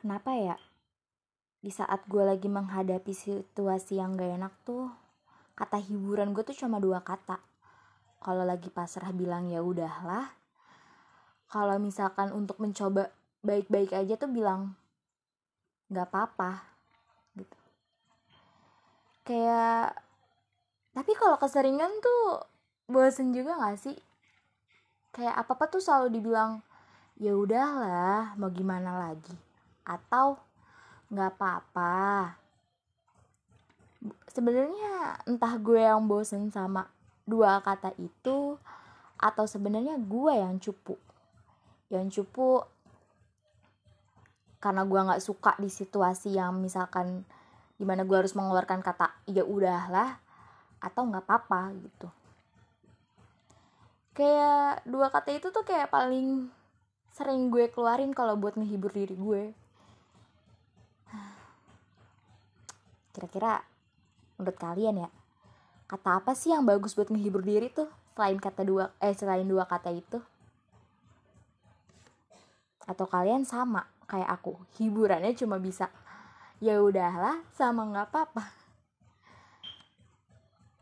kenapa ya? Di saat gue lagi menghadapi situasi yang gak enak tuh kata hiburan gue tuh cuma dua kata. Kalau lagi pasrah bilang ya udahlah. Kalau misalkan untuk mencoba baik-baik aja tuh bilang nggak apa-apa gitu. Kayak tapi kalau keseringan tuh bosen juga gak sih? Kayak apa apa tuh selalu dibilang ya udahlah mau gimana lagi atau nggak apa-apa. Sebenarnya entah gue yang bosen sama dua kata itu atau sebenarnya gue yang cupu. Yang cupu karena gue nggak suka di situasi yang misalkan di mana gue harus mengeluarkan kata ya udahlah atau nggak apa-apa gitu. Kayak dua kata itu tuh kayak paling sering gue keluarin kalau buat ngehibur diri gue kira-kira menurut kalian ya kata apa sih yang bagus buat menghibur diri tuh selain kata dua eh selain dua kata itu? Atau kalian sama kayak aku hiburannya cuma bisa ya udahlah sama nggak apa-apa